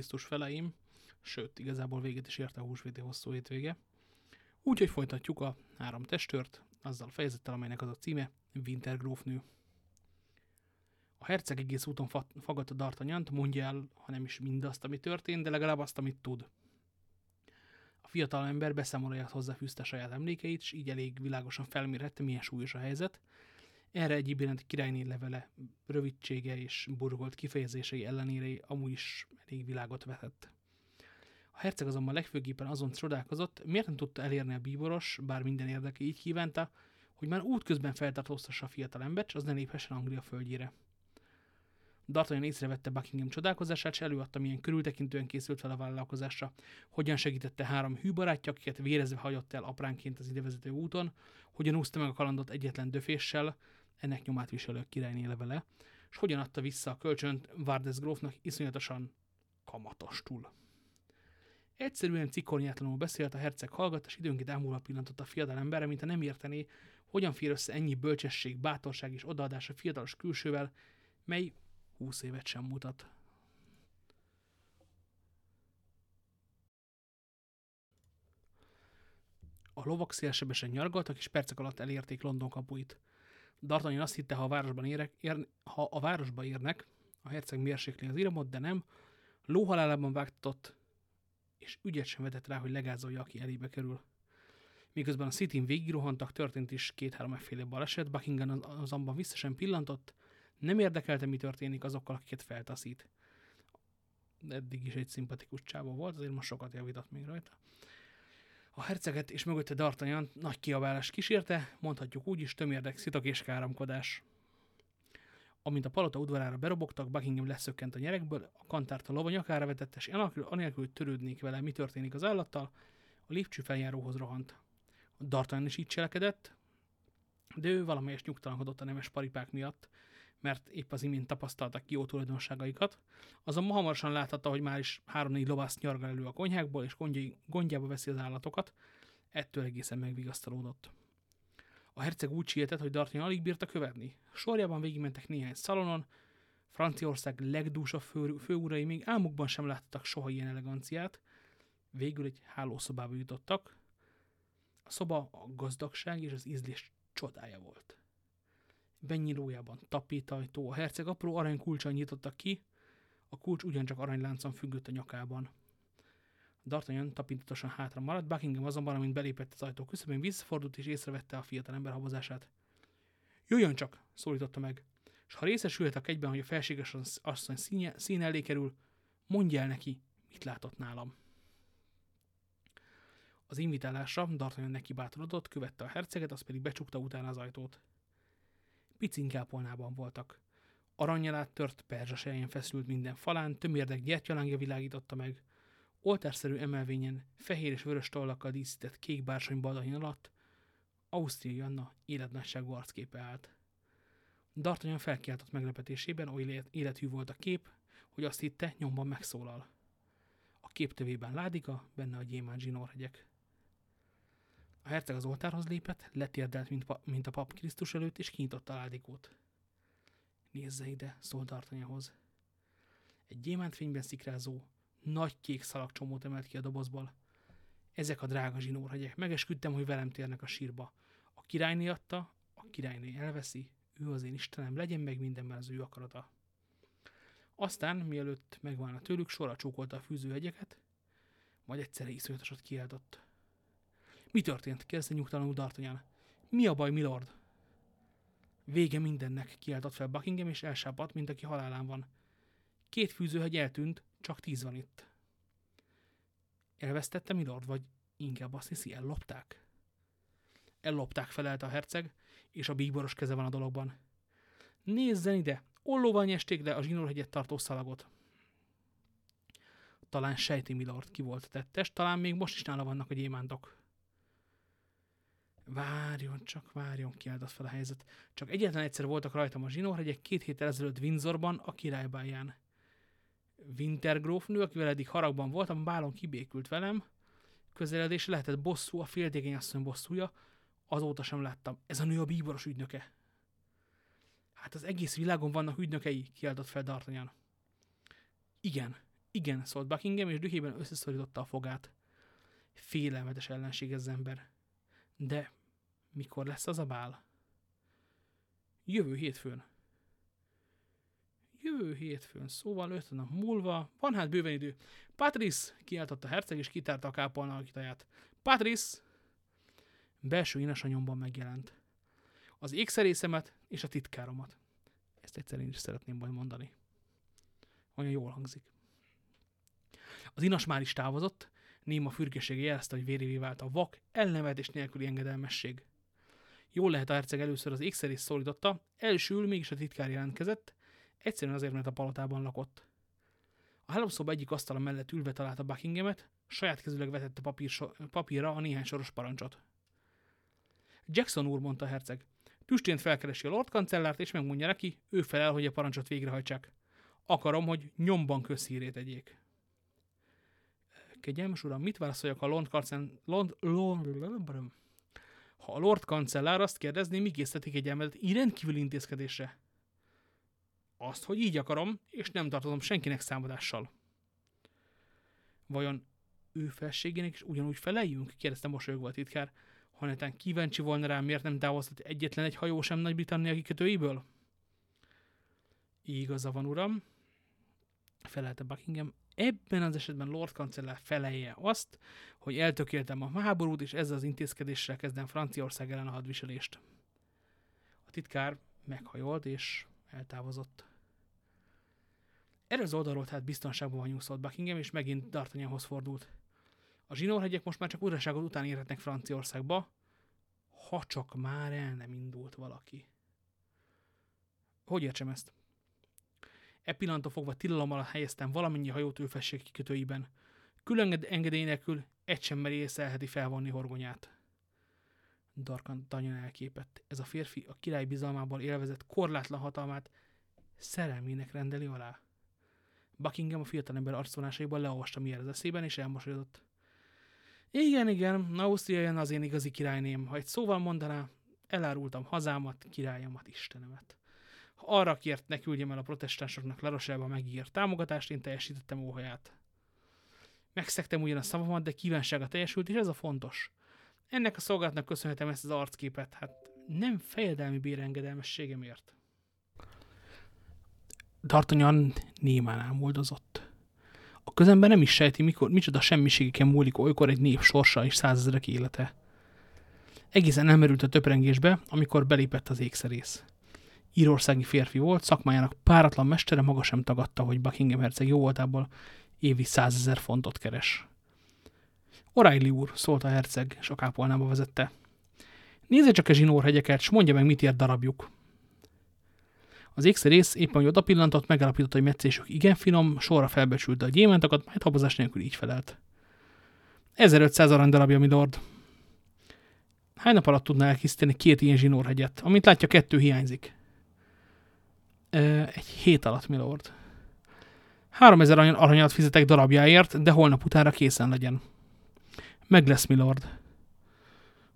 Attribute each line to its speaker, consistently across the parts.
Speaker 1: Krisztus feleim, sőt, igazából véget is érte a húsvéti hosszú hétvége. Úgyhogy folytatjuk a három testőrt, azzal a fejezettel, amelynek az a címe Wintergrófnő. A herceg egész úton fa a D'Artagnant, mondja el, ha nem is mindazt, ami történt, de legalább azt, amit tud. A fiatal ember beszámolóját hozzáfűzte saját emlékeit, és így elég világosan felmérhette, milyen súlyos a helyzet. Erre egy iránt királyné levele rövidsége és burgolt kifejezései ellenére amúgy is elég világot vetett. A herceg azonban legfőképpen azon csodálkozott, miért nem tudta elérni a bíboros, bár minden érdeke így kívánta, hogy már útközben feltartóztassa a fiatal embert, és az ne léphessen Anglia földjére. D'Artagnan észrevette Buckingham csodálkozását, és előadta, milyen körültekintően készült fel a vállalkozásra, hogyan segítette három hű barátja, akiket vérezve hagyott el apránként az idevezető úton, hogyan úszta meg a kalandot egyetlen döféssel, ennek nyomát viselő királyné levele, és hogyan adta vissza a kölcsönt Vardes grófnak iszonyatosan kamatostul. Egyszerűen cikornyátlanul beszélt, a herceg hallgat, és időnként ámulva pillantott a fiatal emberre, mint a nem értené, hogyan fér össze ennyi bölcsesség, bátorság és odaadás a fiatalos külsővel, mely húsz évet sem mutat. A lovak szélsebesen nyargaltak, és percek alatt elérték London kapuit. D'Artagnan azt hitte, ha a városban érek, ér, ha a városba érnek, a herceg mérsékli az iramot, de nem. Lóhalálában vágtatott, és ügyet sem vetett rá, hogy legázolja, aki elébe kerül. Miközben a City-n végigrohantak, történt is két-három efféle baleset, Buckingham azonban vissza sem pillantott, nem érdekelte, mi történik azokkal, akiket feltaszít. Eddig is egy szimpatikus csáva volt, azért most sokat javított még rajta. A herceget és mögötte D'Artagnan nagy kiabálás kísérte, mondhatjuk úgy is, tömérdek, szitok és káromkodás. Amint a palota udvarára berobogtak, Buckingham leszökkent a nyerekből, a kantárt a lova nyakára vetette, és anélkül, anélkül, törődnék vele, mi történik az állattal, a lépcső feljáróhoz rohant. A D'Artagnan is így cselekedett, de ő valamelyest nyugtalankodott a nemes paripák miatt, mert épp az imént tapasztaltak jó tulajdonságaikat, azonban hamarosan láthatta, hogy már is három-négy lovászt nyargal elő a konyhákból, és gondjába veszi az állatokat, ettől egészen megvigasztalódott. A herceg úgy sietett, hogy D'Artagnan alig bírta követni. Sorjában végigmentek néhány szalonon, Franciaország legdúsabb fő, főurai még álmukban sem láttak soha ilyen eleganciát, végül egy hálószobába jutottak. A szoba a gazdagság és az ízlés csodája volt benyírójában tapétajtó, a herceg apró aranykulcsal nyitotta ki, a kulcs ugyancsak aranyláncon függött a nyakában. D'Artagnan tapintatosan hátra maradt, Buckingham azonban, amint belépett az ajtó küszöbén, visszafordult és észrevette a fiatal ember habozását. Jöjjön csak, szólította meg, és ha részesülhetek egyben, hogy a felséges asszony színe, szín elé kerül, mondja el neki, mit látott nálam. Az invitálásra D'Artagnan neki bátorodott, követte a herceget, az pedig becsukta utána az ajtót picinkápolnában voltak. Aranyjal tört, perzsasején feszült minden falán, tömérdek gyertyalángja világította meg. Oltárszerű emelvényen, fehér és vörös tollakkal díszített kék bársony baldahin alatt, Ausztria Janna életnagyságú arcképe állt. D'Artagnan felkiáltott meglepetésében, oly élethű volt a kép, hogy azt hitte, nyomban megszólal. A kép tövében ládika, benne a gyémánt zsinórhegyek. A herceg az oltárhoz lépett, letérdelt, mint, mint a pap Krisztus előtt, és kinyitotta a ládikót. Nézze ide, szólt D'Artagnanhoz. Egy gyémántfényben szikrázó, nagy kék szalagcsomót emelt ki a dobozból. Ezek a drága zsinórhegyek. Megesküdtem, hogy velem térnek a sírba. A királyné adta, a királyné elveszi, ő az én Istenem, legyen meg mindenben az ő akarata. Aztán, mielőtt megválna tőlük, sorra csókolta a fűzőhegyeket, majd egyszerre iszonyatosat kiáltott. Mi történt? kérdezte nyugtalanul D'Artagnan. Mi a baj, milord? Vége mindennek, kiáltott fel Buckingham, és elsápadt, mint aki halálán van. Két fűzőhegy eltűnt, csak tíz van itt. Elvesztette milord, vagy inkább azt hiszi, ellopták? Ellopták, felelte a herceg, és a bíboros keze van a dologban. Nézzen ide, ollóval nyesték le a zsinórhegyet tartó szalagot. Talán sejti Milord ki volt tettes, talán még most is nála vannak a gyémántok. Várjon, csak várjon, kiáltott fel a helyzet. Csak egyetlen egyszer voltak rajtam a zsinórhegyek két héttel ezelőtt Windsorban, a királybáján. Wintergrófnő, akivel eddig haragban voltam, bálon kibékült velem. Közeledés lehetett bosszú, a féltékeny asszony bosszúja. Azóta sem láttam. Ez a nő a bíboros ügynöke. Hát az egész világon vannak ügynökei, kiáltott fel D'Artagnan. Igen, Igen, szólt Buckingham, és dühében összeszorította a fogát. Félelmetes ellenség ez ember. De mikor lesz az a bál? Jövő hétfőn. Jövő hétfőn, szóval öt nap múlva, van hát bőven idő. Patrice, kiáltotta herceg, és kitárta a kápolna alakítaját. Patrice! Belső inasanyomban megjelent. Az ékszerészemet és a titkáromat. Ezt egyszer én is szeretném majd mondani. Olyan jól hangzik. Az inas már is távozott, néma fürgesége jelezte, hogy vérévé vált a vak, elnevetés nélküli engedelmesség. Jól lehet a herceg először az ékszerész szólította, elsőül mégis a titkár jelentkezett, egyszerűen azért, mert a palotában lakott. A hálószoba egyik asztala mellett ülve találta Buckinghamet, saját kezüleg vetette papír so papírra a néhány soros parancsot. Jackson úr, mondta a herceg, tüstént felkeresi a Lord kancellárt, és megmondja neki, ő felel, hogy a parancsot végrehajtsák. Akarom, hogy nyomban közhírét egyék. Kegyelmes uram, mit válaszoljak a Lord kancellár... Lord, Lord, ha a Lord kancellár azt kérdezné, mi készítetik egy elmedet így rendkívül intézkedésre. Azt, hogy így akarom, és nem tartozom senkinek számadással. Vajon ő felségének is ugyanúgy feleljünk? kérdezte mosolyogva a titkár. Ha netán kíváncsi volna rá, miért nem távozott egyetlen egy hajó sem Nagy-Britannia kikötőiből? Igaza van, uram, felelte Buckingham. Ebben az esetben Lord Kancellár felelje azt, hogy eltökéltem a háborút, és ezzel az intézkedéssel kezdem Franciaország ellen a hadviselést. A titkár meghajolt, és eltávozott. Erre az oldalról tehát biztonságban vagyunk, szólt Buckingham, és megint D'Artagnanhoz fordult. A zsinórhegyek most már csak uraságot után érhetnek Franciaországba, ha csak már el nem indult valaki. Hogy értsem ezt? E pillanattól fogva tilalom alatt helyeztem valamennyi hajót ő kikötőiben. Külön engedély nélkül egy sem meri észlelheti felvonni horgonyát. Darkan tanyan elképett. Ez a férfi a király bizalmából élvezett korlátlan hatalmát szerelmének rendeli alá. Buckingham a fiatalember arcvonásaiból leolvasta mi az eszében, és elmosolyodott. Igen, igen, Ausztria jön az én igazi királyném. Ha egy szóval mondaná, elárultam hazámat, királyomat, Istenemet. Arra kért, ne küldjem el a protestánsoknak Laroselba megígért támogatást, én teljesítettem óhaját. Megszektem ugyan a szavamat, de kívánsága teljesült, és ez a fontos. Ennek a szolgálatnak köszönhetem ezt az arcképet, hát nem fejedelmi bérengedelmességemért. D'Artagnan némán ámoldozott. A közemben nem is sejti, mikor, micsoda semmiségeken múlik olykor egy nép sorsa és százezrek élete. Egészen elmerült a töprengésbe, amikor belépett az ékszerész. Írországi férfi volt, szakmájának páratlan mestere maga sem tagadta, hogy Buckingham herceg jó voltából évi százezer fontot keres. O'Reilly úr, szólt a herceg, és a kápolnába vezette. Nézze csak a zsinórhegyeket, s mondja meg, mit ért darabjuk. Az ékszerész éppen, hogy oda pillantott, megállapította, hogy meccésük igen finom, sorra felbecsülte a gyémántokat, majd habozás nélkül így felelt. 1500 arany darabja, milord. Hány nap alatt tudná elkészíteni két ilyen zsinórhegyet? Amint látja, kettő hiányzik. Egy hét alatt, milord. 3000 aranyat fizetek darabjáért, de holnap utánra készen legyen. Meg lesz, milord.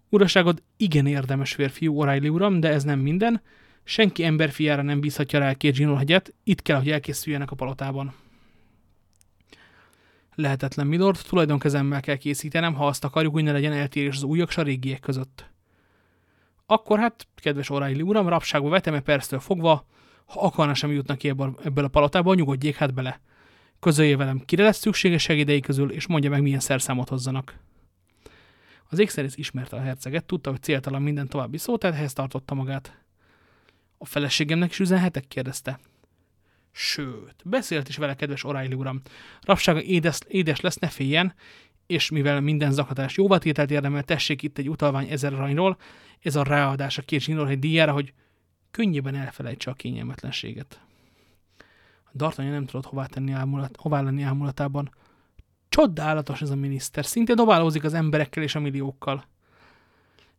Speaker 1: Uraságod igen érdemes férfiú, O'Reilly uram, de ez nem minden. Senki emberfiára nem bízhatja rá két zsinórhegyet, itt kell, hogy elkészüljenek a palotában. Lehetetlen, milord, tulajdonkezemmel kell készítenem, ha azt akarjuk, hogy ne legyen eltérés az újak és a régiek között. Akkor hát, kedves O'Reilly uram, rapságba vetem-e perctől fogva, ha akarna sem jutnak ki ebből a palotából, nyugodjék hát bele. Közölje velem, kire lesz szükséges segédei közül, és mondja meg, milyen szerszámot hozzanak. Az ékszerész ismerte a herceget, tudta, hogy céltalan minden további szó, tehát ehhez tartotta magát. A feleségemnek is üzenhetek? kérdezte. Sőt, beszélt is vele, kedves O'Reilly uram. Rapsága édes, édes lesz, ne féljen, és mivel minden zakatás jóvatételt érdemel, tessék itt egy utalvány ezer aranyról, ez a ráadás a két zsinórhegy díjára, hogy könnyebben elfelejtse a kényelmetlenséget. A nem tudott hová, tenni ámulat, hová lenni ámulatában. Csodálatos ez a miniszter, szinte dobálózik az emberekkel és a milliókkal.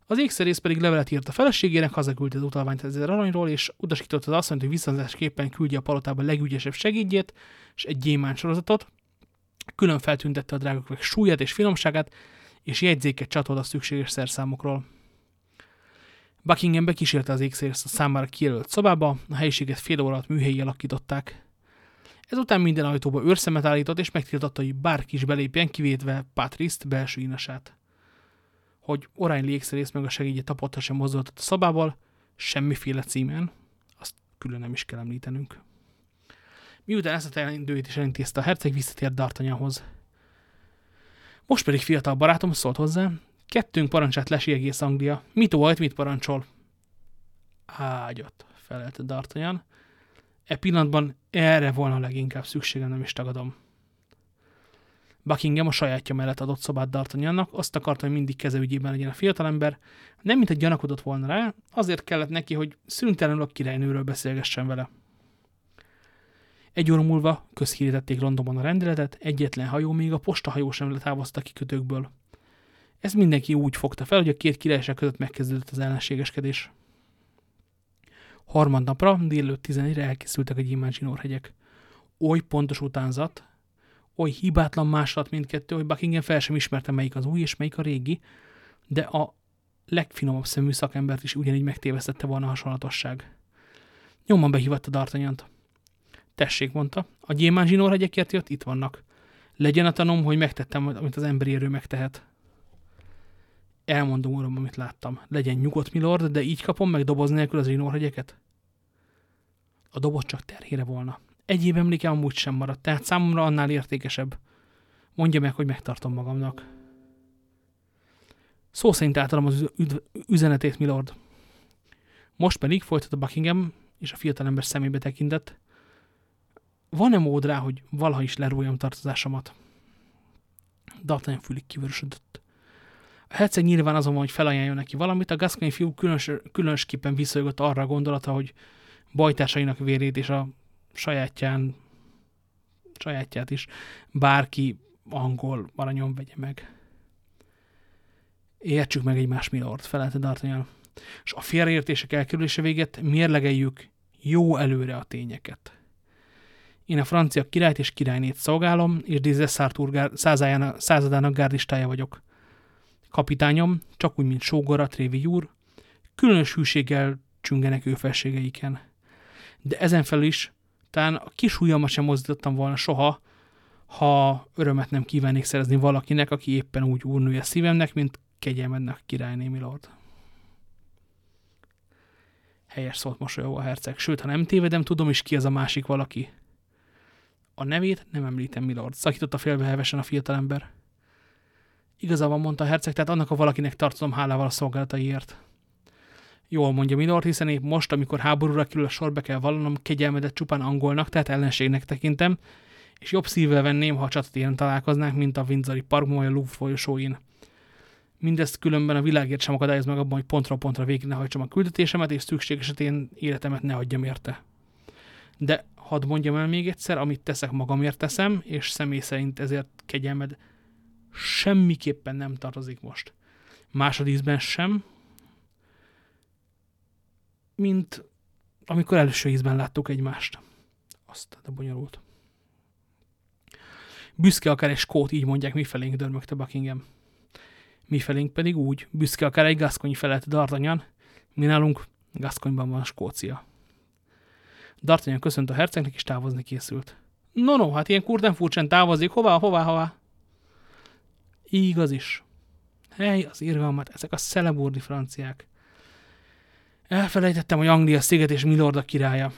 Speaker 1: Az ékszerész pedig levelet írt a feleségének, hazaküldte az utalványt ezer aranyról, és utasította az asszonyt, hogy visszazásképpen küldje a palotába legügyesebb segédjét, és egy gyémán sorozatot, külön feltüntette a drágakövek súlyát és finomságát, és jegyzéket csatolt a szükséges szerszámokról. Buckingham bekísérte az ékszerészt a számára kijelölt szobába, a helyiséget fél óra alatt műhelyi alakították. Ezután minden ajtóba őrszemet állított, és megtiltotta, hogy bárki is belépjen, kivétve Patriszt, belső inasát. Hogy Orány légszerész meg a segítje tapotta sem mozdultott a szabából, semmiféle címen, azt külön nem is kell említenünk. Miután ezt a teendőit is elintézte a herceg, visszatért D'Artagnanhoz. Most pedig fiatal barátom szólt hozzá, kettőnk parancsát lesi egész Anglia. Mit volt, mit parancsol? Ágyat, felelte D'Artagnan. E pillanatban erre volna leginkább szükségem, nem is tagadom. Buckingham a sajátja mellett adott szobát D'Artagnannak, azt akarta, hogy mindig kezeügyében legyen a fiatalember, nem mint egy gyanakodott volna rá, azért kellett neki, hogy szüntelenül a királynőről beszélgessen vele. Egy óra múlva közhírítették Londonban a rendeletet, egyetlen hajó, még a postahajó sem letávozta kikötőkből. Ez mindenki úgy fogta fel, hogy a két királyság között megkezdődött az ellenségeskedés. Harmadnapra, délőtt 11-re elkészültek a gyémán zsinórhegyek. Oly pontos utánzat, oly hibátlan másolat mindkettő, hogy Buckingham fel sem ismerte, melyik az új és melyik a régi, de a legfinomabb szemű szakembert is ugyanígy megtévesztette volna a hasonlatosság. Nyomban behívatta D'Artagnant. Tessék, mondta, a gyémán zsinórhegyekért jött, itt vannak. Legyen a tanom, hogy megtettem, amit az emberi erő megtehet. Elmondom uram, amit láttam. Legyen nyugodt, milord, de így kapom meg doboz nélkül az zsinórhegyeket? A doboz csak terhére volna. Egyéb emléke amúgy sem maradt, tehát számomra annál értékesebb. Mondja meg, hogy megtartom magamnak. Szó szerint átadom az üzenetét, milord. Most pedig folytatta Buckingham, és a fiatalember szemébe tekintett. Van-e mód rá, hogy valaha is lerújjam tartozásomat? D'Artagnan fülig kivörösödött. A herceg nyilván azon van, hogy felajánljon neki valamit, a Gascony fiú különös, különösképpen visszajogott arra a gondolata, hogy bajtársainak vérét és a sajátján, sajátját is bárki angol aranyon vegye meg. Értsük meg egymás milord, felelte D'Artagnan. És a félreértések elkerülése véget mérlegeljük jó előre a tényeket. Én a francia királyt és királynét szolgálom, és Dizessart századának gárdistája vagyok. Kapitányom, csak úgy, mint Sógora, Trévi úr, különös hűséggel csüngenek ő felségeiken. De ezen felül is, talán a kis ujjamat sem mozdítottam volna soha, ha örömet nem kívánnék szerezni valakinek, aki éppen úgy úrnője szívemnek, mint kegyelmednek királyné, milord. Helyes szólt mosolyogva a herceg. Sőt, ha nem tévedem, tudom is ki az a másik valaki. A nevét nem említem, milord. Szakította félbehevesen a fiatalember. Igazában mondta herceg, tehát annak a valakinek tartozom hálával a szolgálataiért. Jól mondja Milord, hiszen épp most, amikor háborúra kerül a sorbe kell vallanom, kegyelmedet csupán angolnak, tehát ellenségnek tekintem, és jobb szívvel venném, ha a csatatéren találkoznánk, mint a Windsori parkban vagy a Louvre folyosóin. Mindezt különben a világért sem akadályoz meg abban, hogy pontra pontra végig ne hajtsam a küldetésemet, és szükség esetén életemet ne adjam érte. De hadd mondjam el még egyszer, amit teszek magamért teszem, és személy szerint ezért kegyelmed semmiképpen nem tartozik most. Másodízben sem, mint amikor első ízben láttuk egymást. Azt, de bonyolult. Büszke akár egy skót, így mondják mi felénk, dörmögte Buckingham. Mi felénk pedig úgy, büszke akár egy gaszkony felett D'Artagnan, mi nálunk Gaszkonyban van Skócia. D'Artagnan köszönt a hercegnek, és távozni készült. No, no, hát ilyen kurden furcsán távozik, hová, hová, hová? Igaz is. Hely, az irgalmat, ezek a szeleburdi franciák. Elfelejtettem, hogy Anglia sziget és Milord a királya.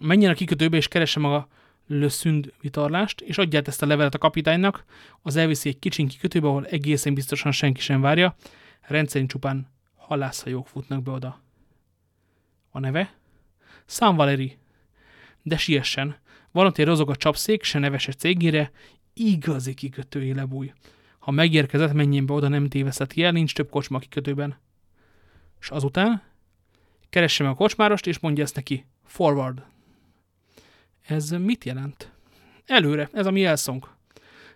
Speaker 1: Menjen a kikötőbe és keresse maga Le Sund vitorlást, és adját ezt a levelet a kapitánynak, az elviszi egy kicsin kikötőbe, ahol egészen biztosan senki sem várja, rendszerint csupán halászhajók futnak be oda. A neve? Sam Valeri. De siessen. Egy rozog a csapszék, se neves cégére, igazi kikötői lebúj. Ha megérkezett, menjen be oda, nem téveszteti el, nincs több kocsma a kikötőben. És azután keresse meg a kocsmárost, és mondja ezt neki. Forward. Ez mit jelent? Előre, ez a mi elszónk.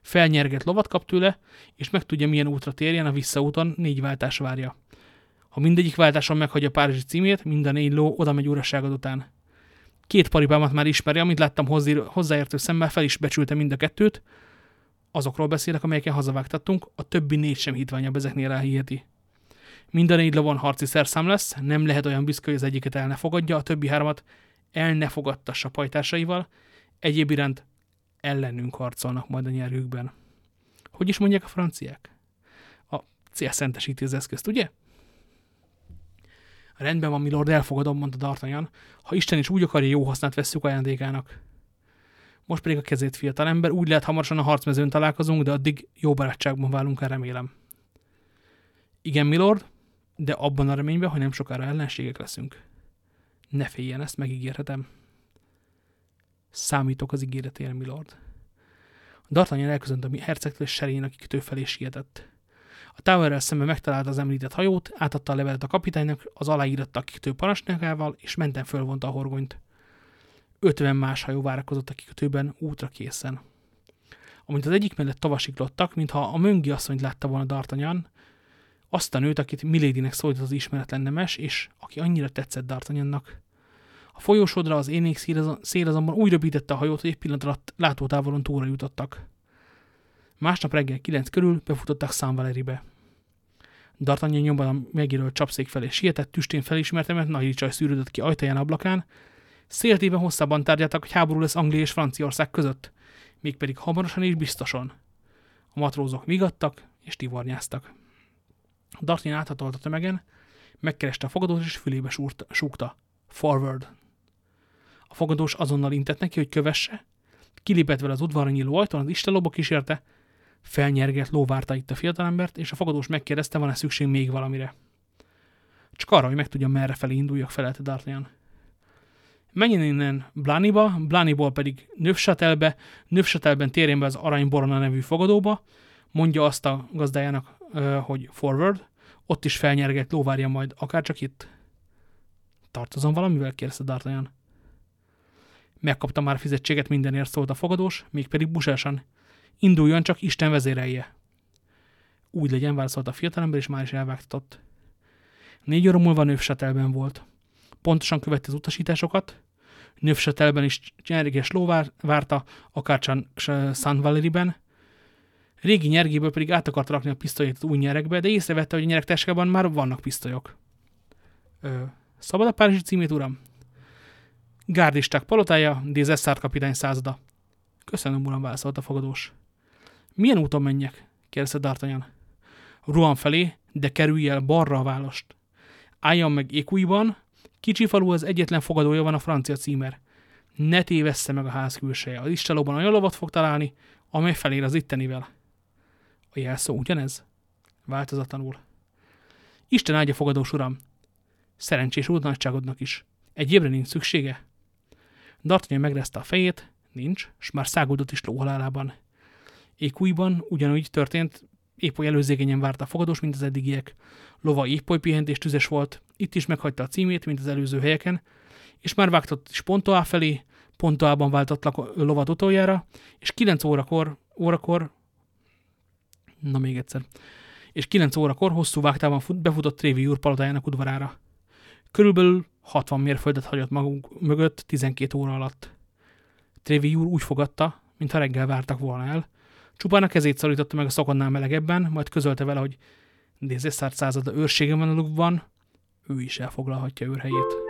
Speaker 1: Felnyerget lovat kap tőle, és megtudja, milyen útra térjen, a visszaúton négy váltás várja. Ha mindegyik váltáson meghagyja Párizsi címét, minden négy ló oda megy uraságod után. Két paripámat már ismeri, amit láttam hozzáértő szemmel, fel is becsülte mind a kettőt, azokról beszélek, amelyeken hazavágtattunk, a többi négy sem hitványabb ezeknél ráhiheti. Mind a négy lovon harci szerszám lesz, nem lehet olyan büszke, hogy az egyiket el ne fogadja, a többi háromat el ne fogadtassa pajtásaival, egyéb iránt ellenünk harcolnak majd a nyerőkben. Hogy is mondják a franciák? A cél szentesíti az eszközt, ugye? Rendben van, milord, elfogadom, mondta D'Artagnan. Ha Isten is úgy akarja, jó hasznát vesszük ajándékának. Most pedig a kezét, fiatalember, úgy lehet hamarosan a harcmezőn találkozunk, de addig jó barátságban válunk el, remélem. Igen, milord, de abban a reményben, hogy nem sokára ellenségek leszünk. Ne féljen, ezt megígérhetem. Számítok az ígéretére, milord. D'Artagnan elköszönt a hercegtől és Serén, aki kitő felé sietett. A Towerrel szemben megtalálta az említett hajót, átadta a levelet a kapitánynak, az aláírattak kitő parancsnokával, és menten fölvonta a horgonyt. Ötven más hajó várakozott a kikötőben, útra készen. Amint az egyik mellett tavasiklottak, mintha a möngi asszonyt látta volna D'Artagnan, azt a nőt, akit Milédinek szólított az ismeretlen nemes, és aki annyira tetszett D'Artagnannak. A folyósodra az énék szél azonban úgy röpítette a hajót, hogy egy pillanat alatt látótávolon túlra jutottak. Másnap reggel kilenc körül befutottak San Valeribe. D'Artagnan nyomban a megjelölt csapszék felé sietett, tüstén felismerte, mert nagy csaj szűrődött ki ajtaján ablakán. Széltében hosszabban tárgyaltak, hogy háború lesz Anglia és Franciaország között, mégpedig hamarosan és biztosan. A matrózok vigadtak és tivornyáztak. D'Artagnan áthatolt a tömegen, megkereste a fogadót és fülébe súrta, súgta. Forward. A fogadós azonnal intett neki, hogy kövesse, kilépett vele az udvarra nyíló ajtón, az istenlóba kísérte, felnyergelt ló várta itt a fiatalembert, és a fogadós megkérdezte, van-e szükség még valamire. Csak arra, hogy megtudja, merre felé induljak, felelte D'Artagnan. Menjen innen Blaniba, Blaniból pedig Növsatelbe, Növsatelben térjen be az Aranyborona nevű fogadóba, mondja azt a gazdájának, hogy forward, ott is felnyergelt ló várja majd, akár csak itt. Tartozom valamivel? kérdezte D'Artagnan. Megkapta már fizetséget mindenért, szólt a fogadós, mégpedig busásan. Induljon, csak Isten vezérelje. Úgy legyen, válaszolt a fiatalember, és már is elvágtatott. Négy óra múlva Növsetelben volt. Pontosan követte az utasításokat. Növsetelben is nyerges ló várta, akárcsan San Valeriben. Régi nyergéből pedig át akart rakni a pisztolyét az új nyerekbe, de észrevette, hogy a nyerek már vannak pisztolyok. Ö, szabad a Párizsi címét, uram? Gárdisták palotája, Dézeszár kapitány százada. Köszönöm, uram, válaszolt a fogadós. Milyen úton menjek? kérdezte D'Artagnan. Rouen felé, de kerülj el balra a válost. Álljon meg Ékújban, kicsi falu az egyetlen fogadója van a francia címer. Ne tévessze meg a ház külseje. Az istalóban olyan lovat fog találni, amely felér az ittenivel. A jelszó ugyanez? Változatlanul. Isten áldja fogadós uram. Szerencsés úr nagyságodnak is. Egyébre nincs szüksége? D'Artagnan megrezte a fejét, nincs, s már száguldott is lóhalálában. Ékújban ugyanúgy történt, épp oly előzégényen várta a fogadós, mint az eddigiek. Lova épp oly pihent és tüzes volt, itt is meghagyta a címét, mint az előző helyeken, és már vágtott is Pontoá felé, Pontoában váltott lovat utoljára, és 9 órakor, órakor, na még egyszer, és 9 órakor hosszú vágtában befutott Trévi úr palotájának udvarára. Körülbelül 60 mérföldet hagyott magunk mögött 12 óra alatt. Trévi úr úgy fogadta, mintha reggel vártak volna el. Csupán a kezét szorította meg a szokonnál melegebben, majd közölte vele, hogy Dézeszár százada őrsége van a lukban, ő is elfoglalhatja őrhelyét.